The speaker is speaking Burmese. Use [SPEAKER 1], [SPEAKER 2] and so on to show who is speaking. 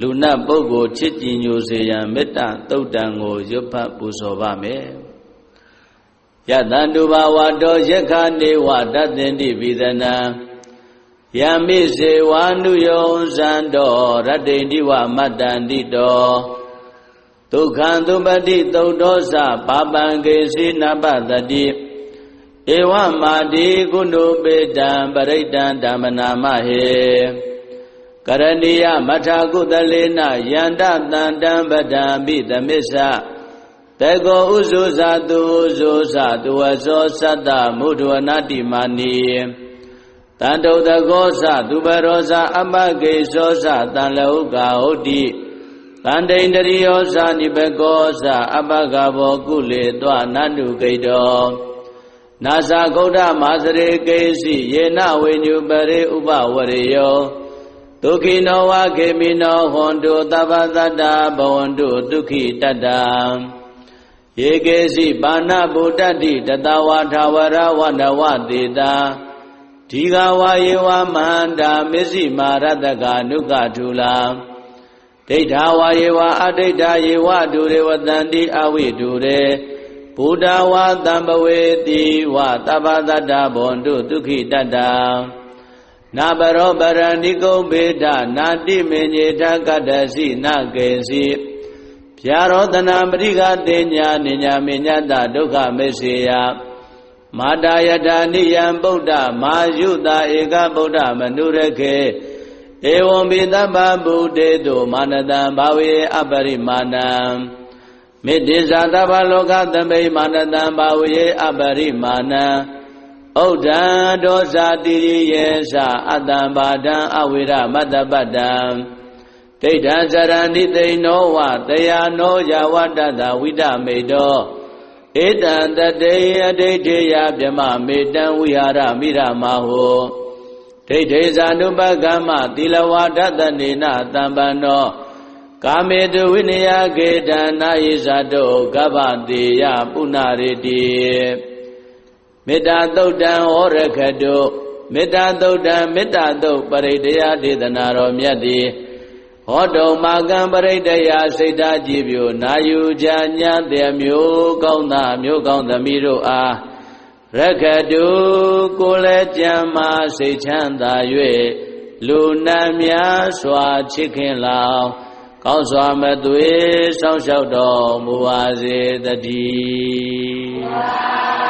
[SPEAKER 1] လူနတ်ပုဂ္ဂိုလ်ချစ်ကြည်ညိုစေရန်မေတ္တာတုတ်တံကိုရွတ်ဖတ်ပူဇော်ပါမယ်ယတန္တုဘာဝတောယက္ခနေဝတတ္တင်တိပိသနံယမိစေဝါနုယောဇံတော်ရတ္တိတိဝမတ္တန္တိတောဒုက္ခံသုပတိသုတ်တော်စပါပံကေစီနပတတိဧဝမာတိကုဏုပေတံပရိတံဓမ္မနာမဟေ ကရဏီယမထာကုသလေနယန္တတန္တံပဒံပိသမစ္ဆတေကောဥဇုဇာတုဥဇုဇာတုဝဇောသတ္တမုဒဝနာတိမာနီတန်တုတကောသသူပရောဇာအပကေသောသတန်လောကဟုတ်တိတန်တိန်တရိယောဇာနိဘကောသအပကဘောကုလေတွနန္တုဂိတောနာဇာဂௌဒမာစရေကေစီယေနဝိညုပရိဥပဝရေယော ဒုခိနောဝခေမိနောဟွန်တုသဗ္ဗတတ္တဘဝန္တုဒုက္ခိတတ္တယေကေစီပါဏဗုဒ္ဓတိတတဝါထာဝရဝန္တဝတေတာဒီဃဝါယေဝမန္တာမစ္စည်းမာရတကနုကထူလာဒိဋ္ဌာဝါယေဝအဒိဋ္ဌာယေဝဒုရေဝတန္တိအဝိဒုရေဘုဒ္ဓဝါတံပဝေတိဝသဗ္ဗတတ္တဘွန်တုဒုက္ခိတတ္တ နာဘရောပရဏိကုံဘေဒနာတိမေညေထကတ္တစီနကေစီဗျာရောတနာပရိကတေညာနိညာမေညတဒုက္ခမေစေယမာတာယတာနိယံဗုဒ္ဓမာယုတာဧကဗုဒ္ဓမနုရခေဧဝံပိသဗ္ဗဗုတေတုမာနတံဘာဝေအပရိမာဏံမေတ္တိဇာတဗ္ဗလောကသမိမာနတံဘာဝေအပရိမာဏံ ဩဒံဒောဇာတိရိယေသအတ္တံဘာဒံအဝိရမတ္တပတ္တံဒိဋ္ဌံဇရဏိသိနောဝတယာနောယဝတ္တတဝိဒမေတောဧတံတတေအဒိဋ္ဌေယဗြမမေတံဝိဟာရမိရမဟောဒိဋ္ဌေဇာနုပကမ္မသီလဝါဒတနေနတံပန္နောကာမေတုဝိနယကေတနာယိဇာတောကဗ္ဗတေယပုဏ္ဏရေတိ မေတ္တာသုတ်တံဟောရခတုမေတ္တာသုတ်တံမေတ္တာသုတ်ပရိတယဒေသနာတော်မြတ်သည်ဟောတုံမာကံပရိတယစိတ်ဓာကြည်ပြိုနာယူကြညာတဲ့မျိုးကောင်းသားမျိုးကောင်းသမီးတို့အားရခတုကိုလည်းကြံမာစိတ်ချမ်းသာ၍လူနာများစွာချစ်ခင်လောင်ကောင်းစွာမသွေစောင့်ရှောက်တော်မူပါစေတည်း